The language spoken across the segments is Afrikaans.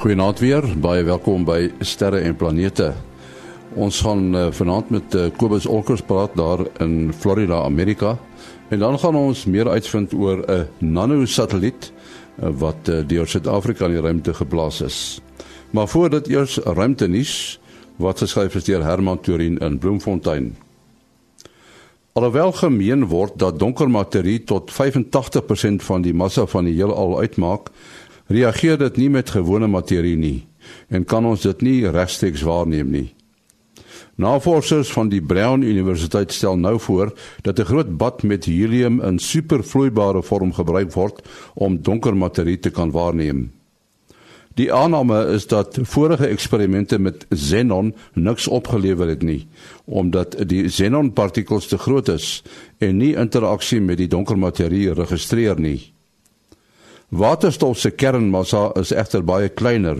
Goeienaand weer, baie welkom by Sterre en Planete. Ons gaan uh, vanaand met uh, Kobus Olkers praat daar in Florida, Amerika. En dan gaan ons meer uitvind oor 'n nanosatelliet uh, wat uh, deur Suid-Afrika in die ruimte geplaas is. Maar voordat eers ruimte nuus wat geskryf is deur Herman Turin in Bloemfontein. Alhoewel gemeen word dat donker materie tot 85% van die massa van die heelal uitmaak, reageer dit nie met gewone materie nie en kan ons dit nie regstreeks waarneem nie. Navorsers van die Brown Universiteit stel nou voor dat 'n groot bad met helium in supervloeibare vorm gebruik word om donker materie te kan waarneem. Die aanname is dat vorige eksperimente met xenon niks opgelewer het nie, omdat die xenonpartikels te groot is en nie interaksie met die donker materie registreer nie. Waterstof se kernmassa is egter baie kleiner.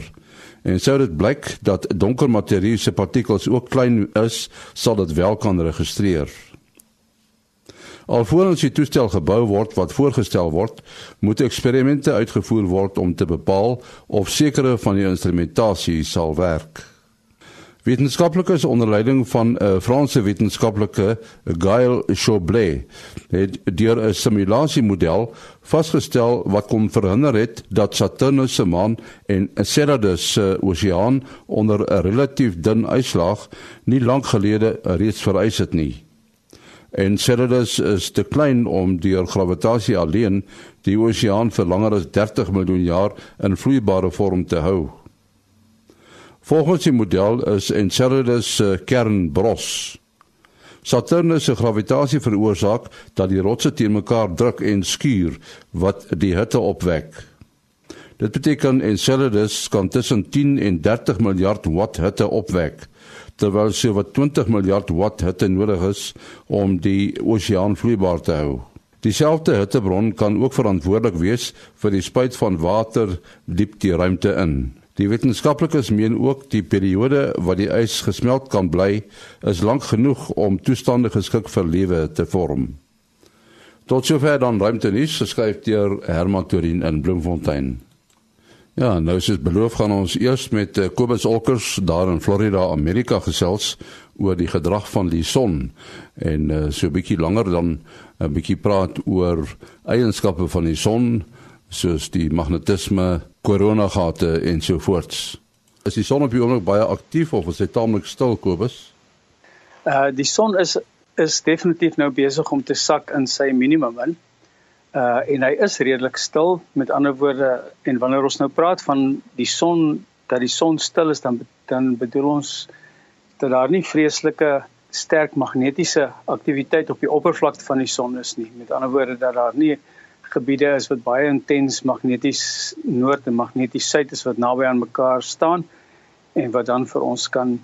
En sou dit blyk dat donker materie se partikels ook klein is, sal dit wel kan registreer. Alvorens die toestel gebou word wat voorgestel word, moet eksperimente uitgevoer word om te bepaal of sekere van die instrumentasie sal werk. Wetenskaplikes onder leiding van 'n uh, Franse wetenskaplike Gaël Choblet het deur 'n simulasiemodel vasgestel wat kon verhinder het dat Saturnus se maan en Enceladus se oseaan onder 'n relatief dun ijslaag nie lank gelede reeds vereis het nie. Enceladus is te klein om deur gravitasie alleen die oseaan vir langer as 30 miljoen jaar in vloeibare vorm te hou. Volgens die model is Enceladus se kern bros. Saturnus se gravitasie veroorsaak dat die rotse teen mekaar druk en skuur wat die hitte opwek. Dit beteken Enceladus kan tussen 10 en 30 miljard watt hitte opwek terwyl sy wat 20 miljard watt hitte nodig is om die oseaan vloeibaar te hou. Dieselfde hittebron kan ook verantwoordelik wees vir die spuit van water diep die ruimte in. Die wetenskaplikes meen ook die periode wat die ys gesmelt kan bly is lank genoeg om toestande geskik vir lewe te vorm. Tot sover dan ruimte nuus geskryf deur Herman Torin in Bloemfontein. Ja, nou soos beloof gaan ons eers met eh, Kobus Olkers daar in Florida, Amerika gesels oor die gedrag van die son en uh, so 'n bietjie langer dan 'n bietjie praat oor eienskappe van die son soos die magnetisme, koronagate en so voorts. Is die son op die oomblik baie aktief of is hy taamlik stil Kobus? Uh die son is is definitief nou besig om te sak in sy minimum in. Uh en hy is redelik stil. Met ander woorde, en wanneer ons nou praat van die son dat die son stil is dan dan bedoel ons dat daar nie vreeslike sterk magnetiese aktiwiteit op die oppervlakte van die son is nie. Met ander woorde dat daar nie gebiede is wat baie intens magneties noord en magneties suid is wat naby aan mekaar staan en wat dan vir ons kan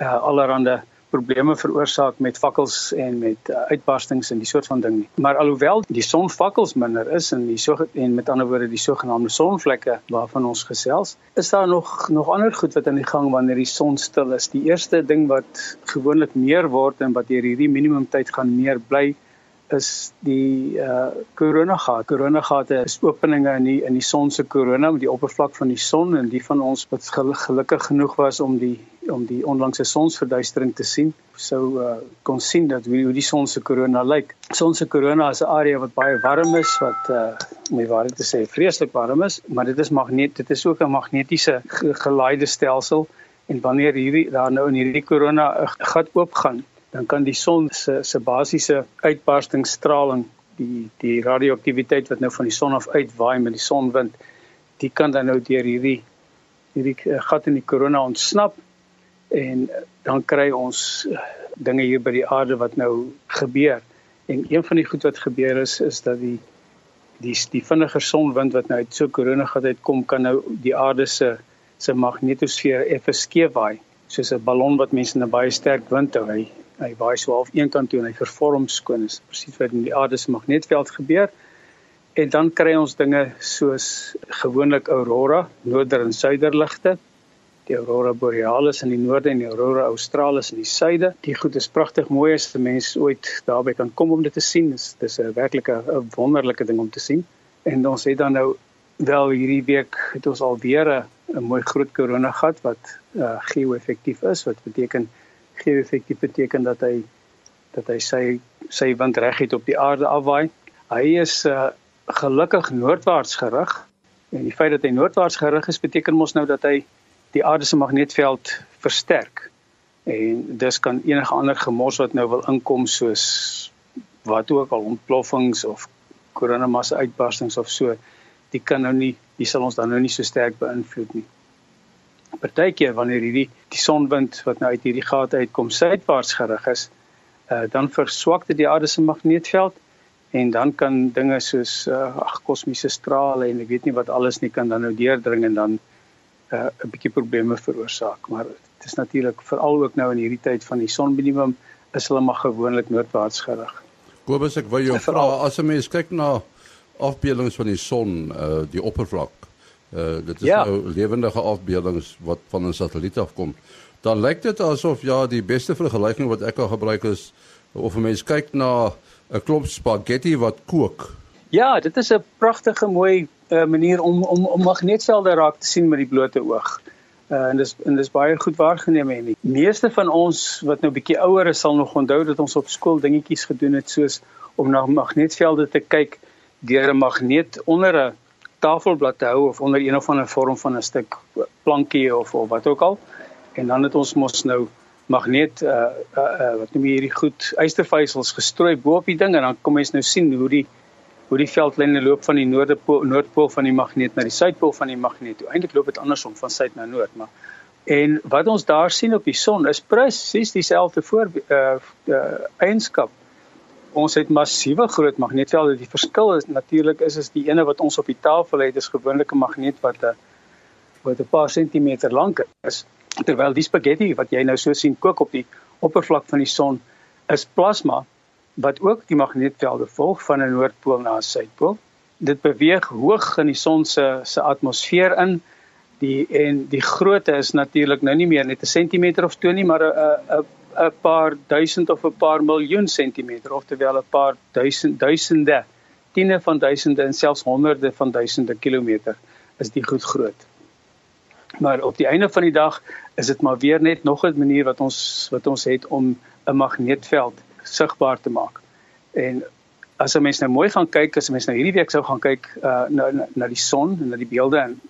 uh, allerlei probleme veroorsaak met vakkels en met uh, uitbarstings en die soort van ding nie. Maar alhoewel die sonvakkels minder is en die so en met ander woorde die sogenaamde sonvlekke waarvan ons gesels, is daar nog nog ander goed wat aan die gang wanneer die son stil is. Die eerste ding wat gewoonlik meer word en wat hierdie minimum tyd gaan meer bly is die uh koronagate. Koronagate is openinge in die in die son se korona met die oppervlak van die son en die van ons wat gelukkig genoeg was om die om die onlangse sonsverduistering te sien, sou uh kon sien dat hoe, hoe die son se korona lyk. Son se korona is 'n area wat baie warm is wat uh my waarheid te sê vreeslik warm is, maar dit is magnet dit is ook 'n magnetiese gelaaide stelsel en wanneer hierdie daar nou in hierdie korona 'n gat oopgaan dan kan die son se se basiese uitbarstingsstraling die die radioaktiwiteit wat nou van die son af uitwaai met die sonwind die kan dan nou deur hierdie hierdie eh, gat in die korona ontsnap en eh, dan kry ons eh, dinge hier by die aarde wat nou gebeur. En een van die goed wat gebeur is is dat die die die vinniger sonwind wat nou uit so korona gat uitkom kan nou die aarde se se magnetosfeer effe skeef waai soos 'n ballon wat mense in 'n baie sterk wind hou hy hy waai so half een kant toe en hy vervorm skoon. Is presies wat in die aarde se magnetveld gebeur. En dan kry ons dinge soos gewoonlik aurora noorder en suiderligte. Die aurora borealis in die noorde en die aurora australis in die suide. Die goed is pragtig mooi as 'n mens ooit daarby kan kom om dit te sien. Dis dis 'n werklike wonderlike ding om te sien. En ons het dan nou wel hierdie week het ons al weer 'n mooi groot koronagat wat uh, geo-effektief is wat beteken geo-effektief beteken dat hy dat hy sy sy wind reguit op die aarde afwaai. Hy is uh, gelukkig noordwaarts gerig en die feit dat hy noordwaarts gerig is beteken mos nou dat hy die aarde se magnetveld versterk. En dis kan enige ander gemors wat nou wil inkom soos wat ook al ontploffings of koronamassa uitbarstings of so, die kan nou nie, die sal ons dan nou nie so sterk beïnvloed nie. Partykeer wanneer hierdie die sonwind wat nou uit hierdie gate uitkom suidwaarts gerig is, uh, dan verswak dit die aarde se magnetveld en dan kan dinge soos uh, ag kosmiese strale en ek weet nie wat alles nie kan dan nou deurdring en dan uh, 'n uh, bietjie probleme veroorsaak maar dit is natuurlik veral ook nou in hierdie tyd van die sonminimum is hulle maar gewoonlik noordwaarts gerig. Kobus ek wil jou vra as 'n mens kyk na afbeeldings van die son uh die oppervlak uh dit is ja. nou lewendige afbeeldings wat van 'n satelliet afkom dan lyk dit asof ja die beste vergelyking wat ek kan gebruik is of 'n mens kyk na 'n klomp spaghetti wat kook. Ja, dit is 'n pragtige mooi uh, manier om om om magnetvelde raak te sien met die blote oog. Uh, en dis en dis baie goed waargeneem en die meeste van ons wat nou bietjie ouer is sal nog onthou dat ons op skool dingetjies gedoen het soos om na magnetvelde te kyk deur 'n magneet onder 'n tafelblad te hou of onder een of ander vorm van 'n stuk plankie of of wat ook al. En dan het ons mos nou magneet uh, uh, uh wat noem jy hierdie goed ystervysels gestrooi bo op die ding en dan kom mens nou sien hoe die hoe die veldlyne loop van die noordepool noordpool van die magneet na die suidpool van die magneet. Eintlik loop dit andersom van suid na noord, maar en wat ons daar sien op die son is presies dieselfde voor uh, uh eienskap. Ons het massiewe groot magneetvelde. Die verskil is natuurlik is is die ene wat ons op die tafel het is gewoonlik 'n magneet wat 'n wat 'n paar sentimeter lank is terwyl die spaghetti wat jy nou so sien kook op die oppervlak van die son is plasma wat ook die magneetvelde volg van 'n noordpool na 'n suidpool. Dit beweeg hoog in die son se se atmosfeer in. Die en die grootte is natuurlik nou nie meer net 'n sentimeter of 2 nie, maar 'n 'n 'n paar duisend of 'n paar miljoen sentimeter, oftewel 'n paar duisend duisende, tiene van duisende en selfs honderde van duisende kilometer is die goed groot. Maar op die einde van die dag is dit maar weer net nog 'n manier wat ons wat ons het om 'n magneetveld sigbaar te maak. En as 'n mens nou mooi gaan kyk, as 'n mens nou hierdie week sou gaan kyk uh na na, na die son en na die beelde en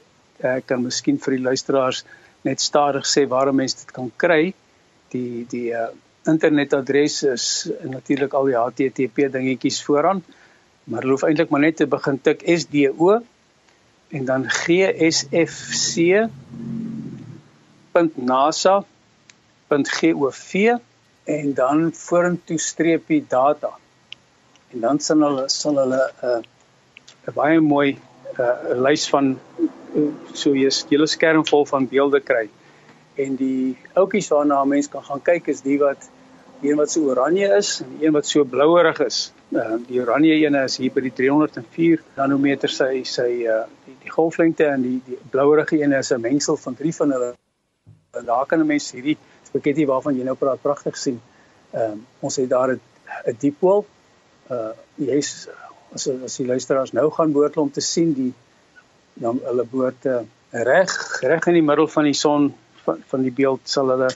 ek uh, kan miskien vir die luisteraars net stadig sê waar mense dit kan kry. Die die uh internetadres is natuurlik al die HTTP dingetjies vooraan. Maar hulle hoef eintlik maar net te begin tik SDO en dan gsfc.nasa.gov en dan vorentoe streepie data. En dan sal hulle sal hulle 'n uh, 'n baie mooi 'n uh, lys van uh, so jy 'n hele skerm vol van beelde kry. En die oudjies waarna mense kan gaan kyk is die wat die een wat so oranje is en die een wat so blouerig is. Uh, die oranje een is hier by die 304 nanometer sy sy uh, die, die golflengte en die die blouerige een is 'n mengsel van drie van hulle. Daar kan 'n mens hierdie spaghetti waarvan jy nou praat pragtig sien. Ehm um, ons het daar 'n 'n dieppool. Uh jy's as as die luisteraars nou gaan boord om te sien die dan hulle boord uh, reg reg in die middel van die son van van die beeld sal hulle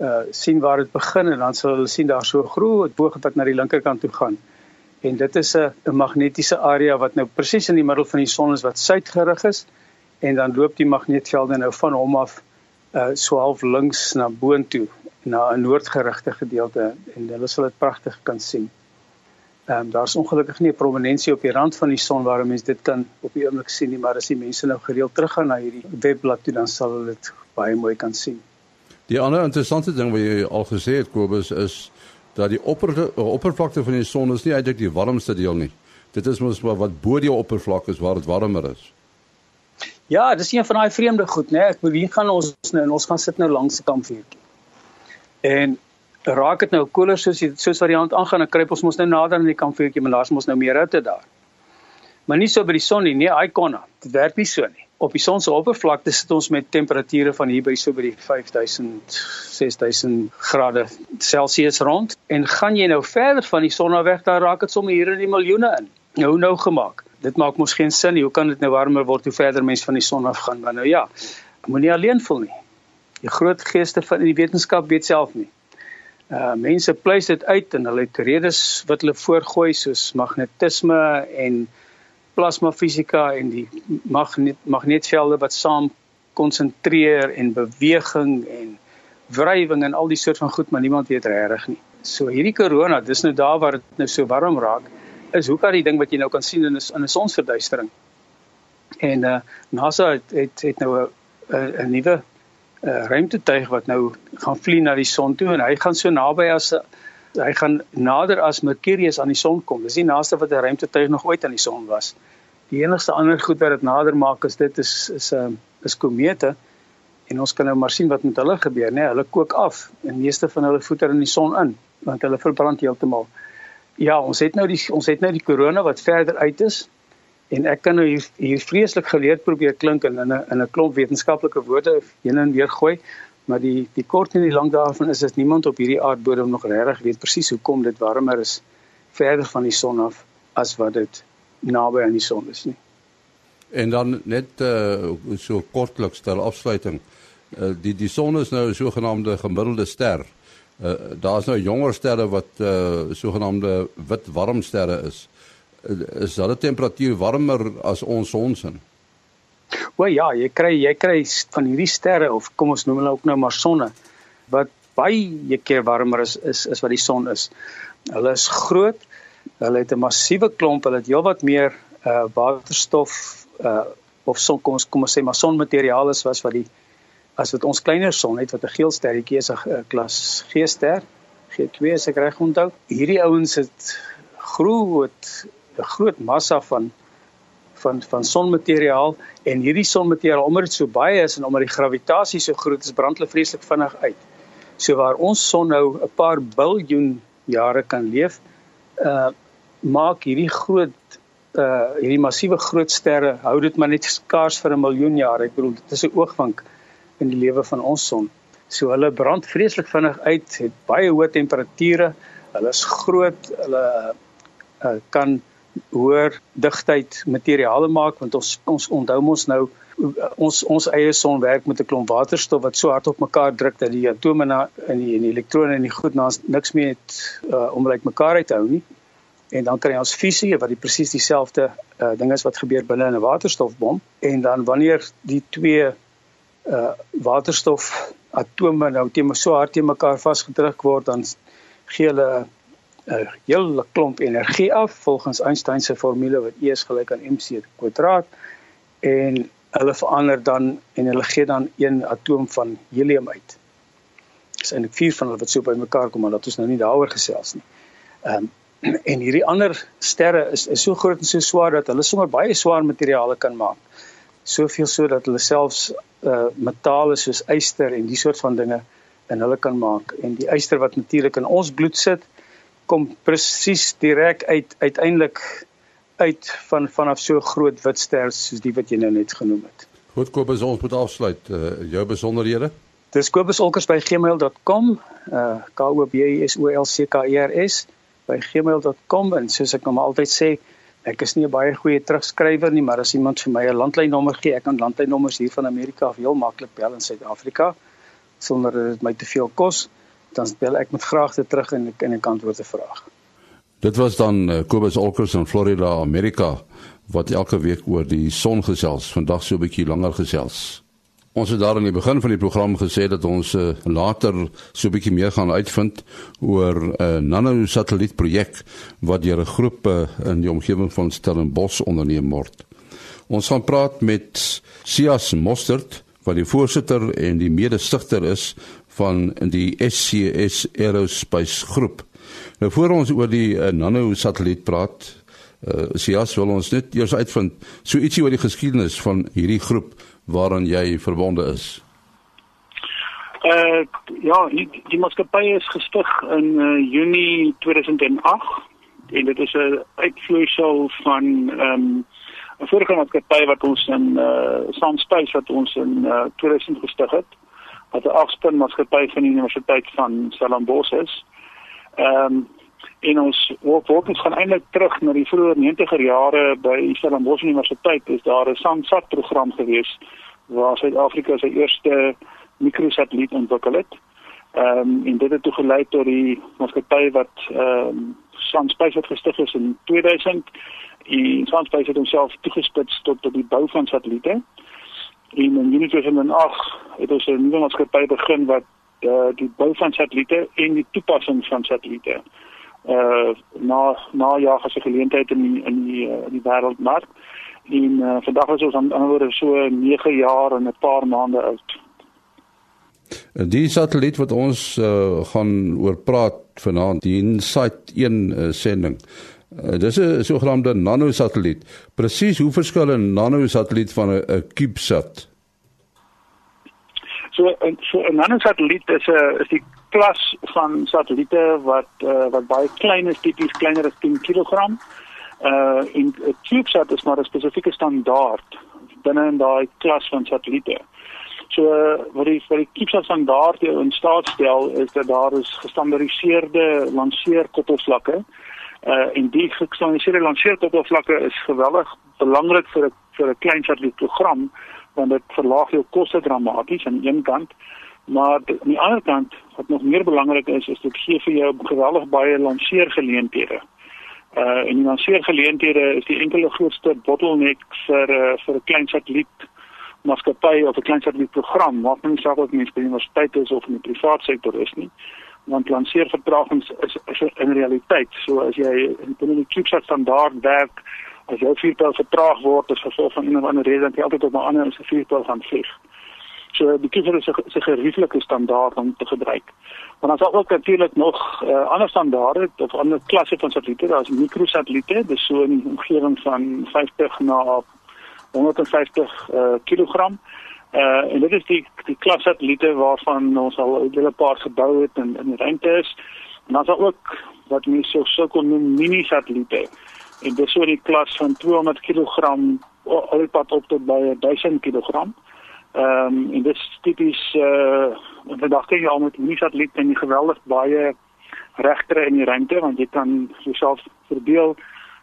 uh sien waar dit begin en dan sal hulle sien daar so groot boog wat na die linkerkant toe gaan. En dit is 'n 'n magnetiese area wat nou presies in die middel van die son is wat suidgerig is en dan loop die magneetvelde nou van hom af uh so half links na boontoe na 'n noordgerigte gedeelte en hulle sal dit pragtig kan sien. Ehm um, daar's ongelukkig nie 'n prominensie op die rand van die son waar mense dit kan op die oomblik sien nie, maar as die mense nou gereeld teruggaan na hierdie webblad toe dan sal hulle dit baie mooi kan sien. Die ander interessante ding wat jy al gesê het Kobus is dat die opper, oppervlakte van die son is nie eintlik die warmste deel nie. Dit is mos wat bo die oppervlak is waar dit warmer is. Ja, dis een van daai vreemde goed, né? Nee. Ek beweeg gaan ons nou en ons gaan sit nou langs die kampvuurtjie. En raak dit nou koeler soos jy soos wat die hand aangaan, dan kruip ons mos nou nader aan die kampvuurtjie, maar daar's mos nou meer hitte daar. Maar nie so by die son nie, nee, Icona. Dit werk nie so nie. Op die son se oppervlakte sit ons met temperature van hier by so by die 5000 6000 grade Celsius rond en gaan jy nou verder van die son af weg, dan raak dit sommer hier in die miljoene in. Nou nou gemaak dit maak mos geen sin nie. Hoe kan dit nou warmer word hoe verder mense van die son af gaan? Maar nou ja, moenie alleen voel nie. Die groot geeste van die wetenskap weet self nie. Uh mense pleis dit uit en hulle het redes wat hulle voorgooi soos magnetisme en plasmafisika en die magnet magnetvelde wat saam konsentreer en beweging en wrywing en al die soort van goed maar niemand weet regtig nie. So hierdie corona, dis nou daar waar dit nou so warm raak, is hoe kan die ding wat jy nou kan sien in 'n in 'n sonsverduistering. En uh NASA het het, het nou 'n 'n nuwe uh, ruimtetuig wat nou gaan vlieg na die son toe en hy gaan so naby as hy gaan nader as Mercurius aan die son kom. Dis die naaste wat 'n ruimtetuig nog ooit aan die son was. Die enigste ander goed wat dit nader maak is dit is is 'n uh, is komete en ons kan nou maar sien wat met hulle gebeur, né? Nee, hulle kook af en meeste van hulle voeter in die son in want hulle verbrand heeltemal. Ja, ons het nou die ons het nou die korona wat verder uit is en ek kan nou hier, hier vreeslik geleerd probeer klink en in 'n in 'n klomp wetenskaplike woorde heen en weer gooi maar die die kort en die lank daarvan is dat niemand op hierdie aardbodem nog regtig weet presies hoekom dit warmer is verder van die son af as wat dit naby aan die son is nie. En dan net uh, so kortliks ter afsluiting. Uh, die die son is nou 'n sogenaamde gemiddelde ster. Uh, Daar's nou jonger sterre wat uh, sogenaamde wit warmsterre is. Eh, is hulle temperatuur warmer as ons sonsin? O ja, jy kry jy kry van hierdie sterre of kom ons noem hulle ook nou maar sonne wat baie keer warmer is is is wat die son is. Hulle is groot. Hulle het 'n massiewe klomp, hulle het heelwat meer uh waterstof uh of son kom ons kom ons sê maar sonmateriaal is was wat die as wat ons kleiner son het wat 'n geel sterretjie is 'n klas G ster G2 as ek reg onthou. Hierdie ouens het groot 'n groot massa van van van sonmateriaal en hierdie sonmateriaal omdat dit so baie is en omdat die gravitasie so groot is, brand hulle vreeslik vinnig uit. So waar ons son nou 'n paar biljoen jare kan leef, uh maak hierdie groot uh hierdie massiewe groot sterre hou dit maar net skaars vir 'n miljoen jaar. Ek bedoel dit is 'n oogwink in die lewe van ons son. So hulle brand vreeslik vinnig uit, het baie hoë temperature. Hulle is groot, hulle uh, kan hoër digtheid materiale maak want ons ons onthou mos nou ons ons eie son werk met 'n klomp waterstof wat so hard op mekaar druk dat die atome na in die en die elektrone en die goed na niks meer het uh, om uit mekaar uit te hou nie. En dan kry ons fisie wat die presies dieselfde uh, ding is wat gebeur binne in 'n waterstofbom en dan wanneer die twee uh waterstof atome nou teen so hard teen mekaar vasgedruk word dan gee hulle 'n hele klomp energie af volgens Einstein se formule wat E is gelyk aan mc kwadraat en hulle verander dan en hulle gee dan een atoom van helium uit. Dis eintlik vier van hulle wat so bymekaar kom maar dat ons nou nie daaroor gesels nie. Ehm um, en hierdie ander sterre is is so groot en so swaar dat hulle sommer baie swaar materiale kan maak. Soveel so dat hulle selfs uh metale soos yster en die soort van dinge in hulle kan maak en die yster wat natuurlik in ons bloed sit kom presies direk uit uiteindelik uit van vanaf so groot wit ster soos die wat jy nou net genoem het. Goed Kobus ons moet afsluit. Uh, jou besonderhede? Dis kobusolkers@gmail.com. Uh K O B S O L C K E R S by gmail.com en soos ek nou altyd sê, ek is nie 'n baie goeie terugskrywer nie, maar as iemand vir my 'n landlynnommer gee, ek kan landlynnommers hier van Amerika af heel maklik bel in Suid-Afrika sonder dat dit my te veel kos dan bel ek met graagte terug en ek en ek antwoord te vraag. Dit was dan uh, Kobus Olkers in Florida, Amerika wat elke week oor die son gesels, vandag so 'n bietjie langer gesels. Ons het daar in die begin van die program gesê dat ons uh, later so 'n bietjie meer gaan uitvind oor 'n uh, nanosatellietprojek wat deur 'n groep uh, in die omgewing van Stellenbosch onderneem word. Ons gaan praat met Sias Mostert wat die voorsitter en die mede-stigter is van die SCS Aerospace groep. Nou voor ons oor die uh, nano satelliet praat, uh, Sias wil ons net eers uitvind so ietsie oor die geskiedenis van hierdie groep waaraan jy verbonde is. Uh ja, die, die maatskappy is gestig in uh, Junie 2008 en dit is 'n uitvloeisel van ehm um, 'n vorige maatskappy wat ons in uh Sunspace wat ons in uh, 2000 gestig het wat 'n afspan maatskappy van die Universiteit van Stellenbosch is. Ehm um, en ons wat wat ons gaan eintlik terug na die vroeë 90er jare by Stellenbosch Universiteit is daar 'n SANSAT program gewees waar Suid-Afrika sy eerste mikrosatelliet ontwikkel het. Ehm um, en dit het toe gelei tot die maatskappy wat ehm um, SunSpace het gestig is in 2000. En SunSpace het homself toegespits tot tot die bou van satelliete. En in Junie 2008 het ons 'n nuwe maatskappy begin wat uh, die bou van satelliete en die toepassing van satelliete uh na na jaar as 'n geleentheid in die, in die uh, in die wêreldmark. En uh, vandag is ons aan ander woorde so 9 jaar en 'n paar maande oud. Die satelliet wat ons uh, gaan oor praat vanaand, die InSight 1 uh, sending. Uh, dis 'n sogenaamde nanosatelliet. Presies hoe verskil 'n nanosatelliet van 'n CubeSat? So 'n so 'n nanosatelliet is 'n is die klas van satelliete wat uh, wat baie klein is, tipies kleiner as 10 kg. Uh in 'n CubeSat is maar 'n spesifieke standaard binne in daai klas van satelliete. So wat die vir die CubeSat standaard in staat stel is dat daar is gestandaardiseerde lanseerkoppelvlakke. Uh en die gestandaardiseerde lanseerkoppelvlakke is geweldig belangrik vir 'n vir 'n klein satellietprogram want dit verlaag jou koste dramaties aan die een kant maar aan die ander kant wat nog meer belangrik is is dit gee vir jou geweldig baie lanseergeleenthede. Uh en die lanseergeleenthede is die enkele grootste bottleneck vir uh, vir 'n klein satelliet maatskappy of 'n klein satellietprogram wat nie saak of mens by universiteit is of in die privaat sektor is nie want lanseervertragings is, is 'n realiteit. So as jy in die CubeSat standaard werk as jou vuurpyl vertraag word as gevolg van een of ander rede dan jy altyd op 'n ander se vuurpyl gaan vlieg. So die kiezer is 'n gerieflike standaard om te gebruik. Maar dan is ook natuurlik nog uh, ander standaarde of ander klasse van satelliete, daar's mikrosatelliete, dis so in die omgewing van 50 na 150 uh, kg. Uh en dit is die die klas satelliete waarvan ons al 'n hele paar gebou het in in ruimte is. En dan is daar ook wat mense so kon noem mini satelliete en dis so die klas van 200 kg alpad op tot by 1000 kg. Ehm um, en dis tipies uh vandag kan jy al met hierdie satelliet en die geweldig baie regtere in die ruimte want jy kan jouself verbeel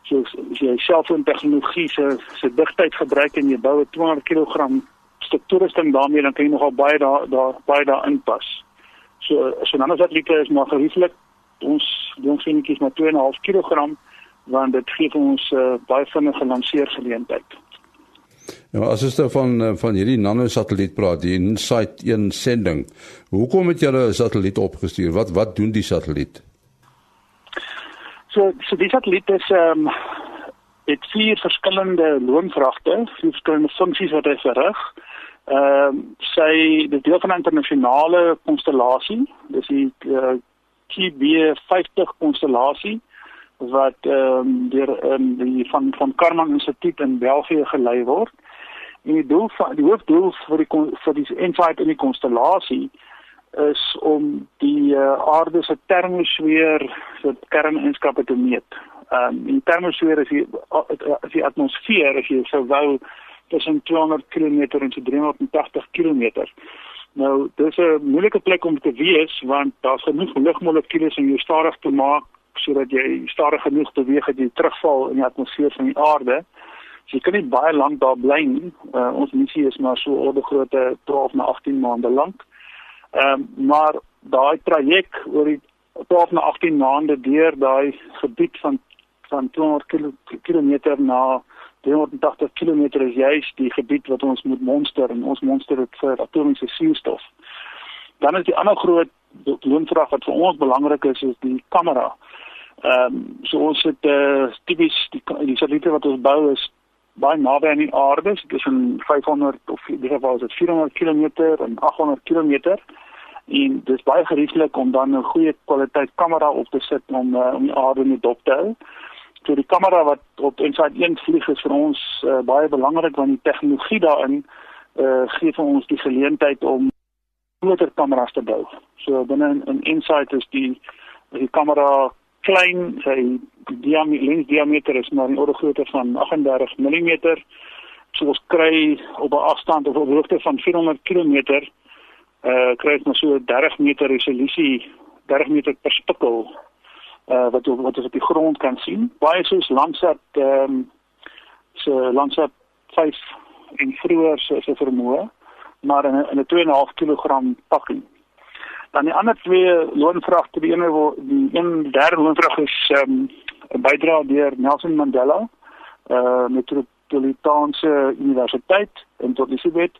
so jy selfoon tegnologie se se digtheid gebruik en jy bou 'n 200 kg struktuurstem daarmee dan kan jy nogal baie daar daar baie daar inpas. So so 'n ander satelliet is maar gerieflik ons ons finetjies maar 2.5 kg want dit gee ons uh, baie vinnige lanseergeleentheid. Ja, as jy dan van eh, van hierdie nanosatelliet praat, die InSight 1 sending. Hoekom het julle 'n satelliet opgestuur? Wat wat doen die satelliet? So so die satelliet is ehm um, dit vier verskillende loonvragte, vier verskillende funksies wat hy verrig. Ehm um, sy die deel van 'n internasionale konstellasie, dis die uh, eh, QB50 konstellasie wat ehm um, deur um, die van van Karman Instituut in België gelei word. En die doel van die hoofdoel vir die vir die insight in die konstellasie is om die uh, aarde se termosfeer se kerneienskappe te meet. Ehm um, die termosfeer is die is die atmosfeer as jy sou wou tussen 200 km en 380 km. Nou, dis 'n moeilike plek om te wees want daar's genoeg lugmolekules om jou stadig te maak sodat jy stadig genoeg beweeg dat jy terugval in die atmosfeer van die aarde. So jy kan nie baie lank daar bly nie. Uh, ons missie is maar so orde grootte 12 na 18 maande lank. Ehm um, maar daai traject oor die 12 na 18 maande deur daai gebied van van 200 km na 380 km is juist die gebied wat ons moet monster en ons monster dit vir atomiese suurstof. Dan is die ander groot loonvraag wat vir ons belangrik is is die kamera. Ehm um, so ons het uh, tipies die die satelliete wat ons bou is baie naby aan die aarde, so tussen 500 of in geval is dit 400 km en 800 km. En dit is baie gerieflik om dan 'n goeie kwaliteit kamera op te sit om uh, om die aarde in die dop te hou. So die kamera wat op inside een vlieg is vir ons uh, baie belangrik want die tegnologie daarin uh, gee vir ons die geleentheid om groter kameras te bou. So binne in, in Insight is die die kamera klein sy diameter diameter is maar in orde grootte van 38 mm so ons kry op 'n afstand of op hoogte van 400 km uh kry ons so 30 meter resolusie 30 meter per spikkel uh wat wat ons op die grond kan sien baie soos Landsat ehm um, so Landsat 5 en vroeër se se vermoë maar in 'n 'n 2.5 kg pakking. Dan die ander twee loonvragte, die ene waar die een derde loonvrag is ehm um, 'n bydrae deur Nelson Mandela uh Metropolitaanse Universiteit in Elizabeth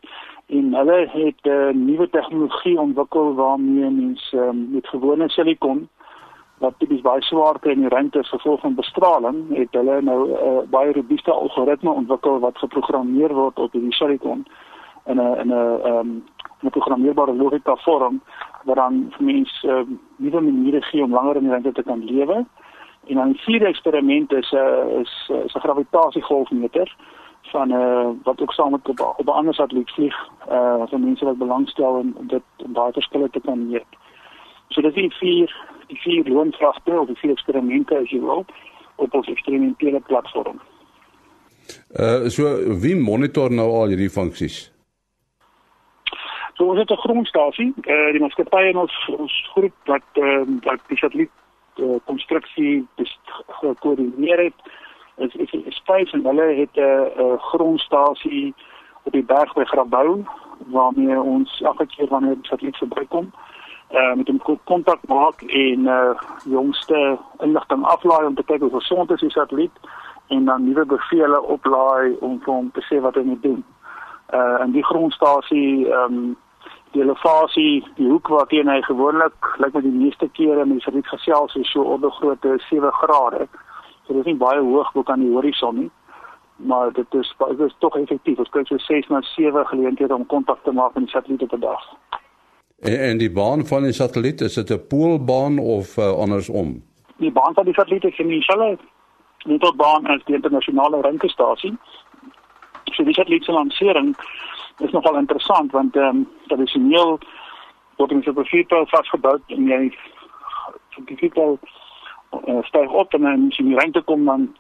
en hulle het 'n uh, nuwe tegnologie ontwikkel waarmee mens um, met gewone silikon wat tipies baie swaar kry in die ruimte as gevolg van bestraling, het hulle nou 'n uh, baie robuuste algoritme ontwikkel wat geprogrammeer word op hierdie silikon in 'n in 'n ehm um, 'n programmeerbare logika vorm wat dan vir mense uh, nuwe maniere gee om langer in die ruimte te kan lewe. En dan vierde eksperiment is 'n uh, is is 'n gravitasiegolfmeter van 'n uh, wat ook saam met op, op 'n ander satelliet vlieg uh vir mense wat belangstel in dit om baie verskille te kan meet. So dit is vier die vier loonvragte of die vier eksperimente as jy wil op ons eksperimentele platform. Uh so wie monitor nou al hierdie funksies? So ons het 'n grondstasie, uh die maatskappy en ons ons groep wat ehm uh, wat die satelliet uh, konstruksie gekoördineer het is is is spesifiek en hulle het 'n uh, uh, grondstasie op die berg by Grabouw waarmee ons elke keer wanneer die satelliet verbykom uh, met 'n kontak maak en uh, jongste inligting aflaai om te kyk hoe gesond is die satelliet en dan nuwe bevele oplaai om vir hom te sê wat hy moet doen. Uh en die grondstasie ehm um, die elevasie, die hoek waar teen hy gewoonlik lyk met die meeste kere met die satelliet gesels is so onder grootte 7 grade. So dit is nie baie hoog bo kan die horison nie. Maar dit is dit is tog effektief. Ons kry so 6 na 7 geleenthede om kontak te maak met die satelliet op 'n dag. En, en die baan van die satelliet is dit 'n poolbaan of uh, andersom? Die baan van die satelliet is in dieselfde netbaan as die internasionale ruimtestasie. So die satelliet se lansering is nogal interessant want ehm um, tradisioneel word in superficie vasgebou en jy superficie uh, styg op en dan as jy in die ruimte kom dan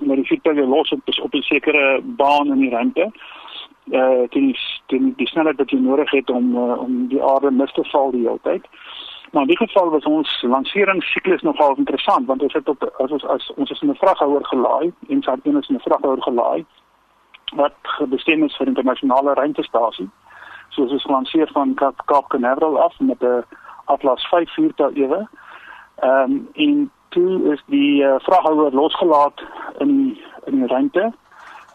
met die voetpelle los op op 'n sekere baan in die ruimte uh die die die snelheid wat jy nodig het om uh, om die aarde mis te val die hele tyd. Maar in die geval was ons lanseringssiklus nogal interessant want ons het op as ons as ons is in 'n vraghouer gelaai en sy het in 'n vraghouer gelaai wat bestem is vir internasionale ruimtestasie. So ons is gelanseer van Cape Cape Canaveral af met 'n Atlas 5 viertal ewe. Ehm um, en toe is die uh, vraghouer losgelaat in in die ruimte.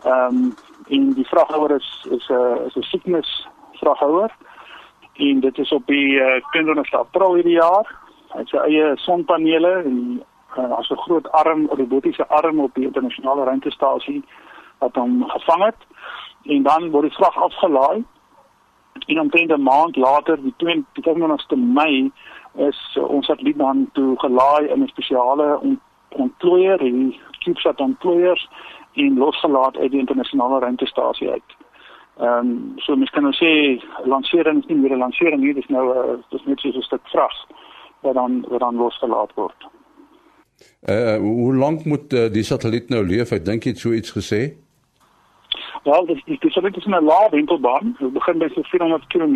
Ehm um, en die vraghouer is is 'n uh, is 'n sieknes vraghouer. En dit is op die uh, 20 April hierdie jaar. Hy het sy eie sonpanele en uh, as 'n groot arm, robotiese arm op die internasionale ruimtestasie wat hom gevang het. En dan word die vrag afgelaai. En omtrent 'n maand later die 22ste Mei is uh, ons satelliet dan toe gelaai in 'n spesiale ontplooier, die CubeSat ontplooiers en losgelaat uit die internasionale ruimtestasie uit. Ehm um, so mens kan nou sê lansering is nie meer 'n lansering nie, dis nou 'n uh, dis net so 'n stuk vrag wat dan wat dan losgelaat word. Uh hoe lank moet uh, die satelliet nou leef? Ek dink jy het so iets gesê. Wel, dis die satelliet is 'n lae wentelbaan. Dit begin by so 400 km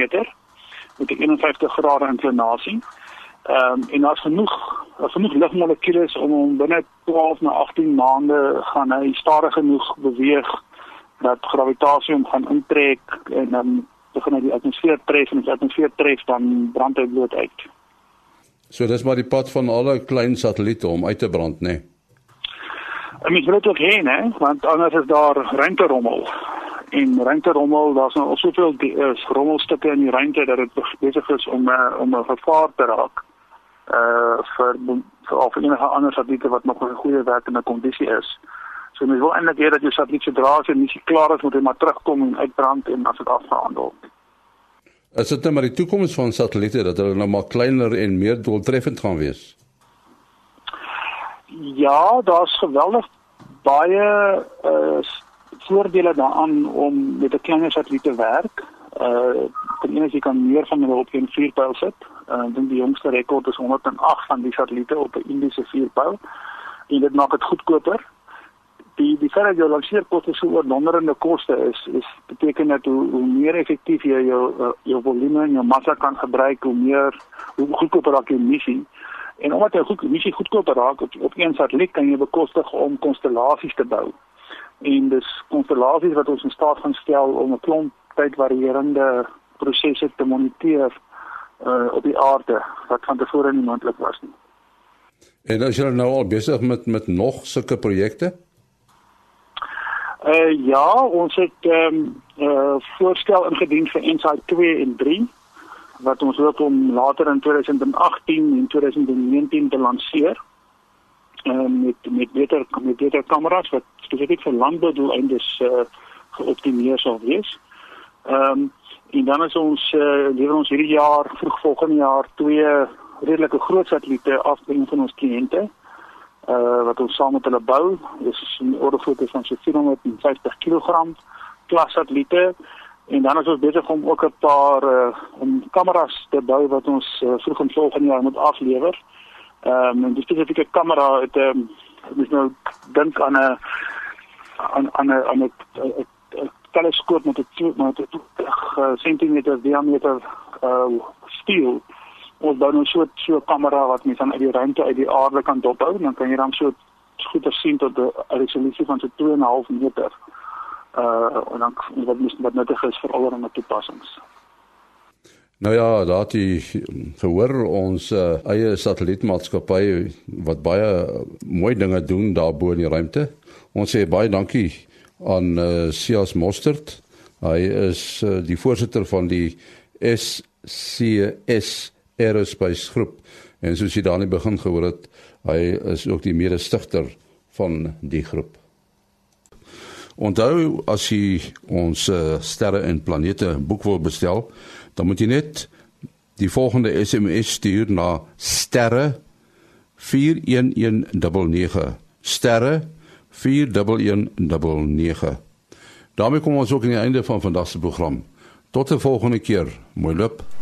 met 'n 51 grade inklinasie. Ehm um, en daar's genoeg daar's genoeg lugmolekules om hom binne 12 na 18 maande gaan hy stadig genoeg beweeg dat gravitasie hom gaan intrek en dan begin hy die atmosfeer tref en as die atmosfeer tref dan brand hy bloot uit. So dis maar die pad van alle klein satelliete om uit te brand, né? Nee. En mens wil ook hê, né, want anders is daar ruimterommel. En ruimterommel, daar's nou al soveel is rommelstukke in die ruimte dat dit besig is om uh, om 'n gevaar te raak. Uh vir of enige ander satelliete wat nog 'n goeie werkende kondisie is. So mens wil eintlik hê dat jy satelliet se dra as jy nie klaar is moet jy maar terugkom en uitbrand en as dit afgehandel. Is dit net nou maar die toekoms van satelliete dat hulle nou maar kleiner en meer doeltreffend gaan wees? Ja, daar's geweldig baie uh voordele daaraan om met 'n kleiner satelliet te werk. Uh ten eerste jy kan meer van hulle op 'n vierpyl sit. Uh ek dink die jongste rekord is 108 van die satelliete op 'n Indiese vierpyl. En dit maak dit goedkoper die die feit dat jou lanceerkoste so oorwonderende koste is is beteken dat hoe, hoe meer effektief jy jou uh, jou volume en jou massa kan gebruik hoe meer hoe goedkoper raak jou missie en omdat jy goed missie goedkoper raak op, op een satelliet kan jy bekostig om konstellasies te bou en dis konstellasies wat ons in staat gaan stel om 'n klomp tyd varierende prosesse te moniteer uh op die aarde wat van tevore nie moontlik was nie. En as jy nou al besig met met nog sulke projekte? Uh ja, ons het ehm um, uh voorstel ingedien vir Insight 2 en 3 wat ons hoop om later in 2018 en 2019 te lanseer. Ehm uh, met met beter met beter kameras wat spesifiek vir landboudoeleindes uh geoptimeer sal wees. Ehm um, en dan is ons uh, lewer ons hierdie jaar vroeg volgende jaar twee redelike groot satelliete af by een van ons kliënte. Uh wat ons saam met hulle bou, dis 'n ordergrootte van so 450 kg klas satelliete en dan is ons besig om ook 'n paar uh om kameras te bou wat ons uh, vroeg in volgende jaar moet aflewer. Ehm um, en die spesifieke kamera het ehm um, dis nou dink aan 'n aan aan 'n aan 'n teleskoop met 'n met 'n 20 cm diameter uh steel. Ons bou nou so so 'n kamera wat mens dan uit die ruimte uit die aarde kan dophou en dan kan jy dan so goeie sien tot 'n resolusie van so 2.5 meter. Uh en dan wat mens wat nuttig is vir allerlei toepassings. Nou ja, jy verhoor ons uh, eie satellietmaatskappy wat baie mooi dinge doen daar bo in die ruimte. Ons sê baie dankie aan uh, Sias Mostert. Hy is uh, die voorsitter van die SCS Aerospace Groep en soos jy daarin begin gehoor het, hy is ook die mede-stigter van die groep. Onthou as jy ons uh, sterre en planete boek wil bestel, dan moet jy net die volgende SMS stuur na sterre 41199 sterre 41199. daarmee kom ons ook aan die einde van vandag se program. Tot 'n volgende keer. Mooi loop.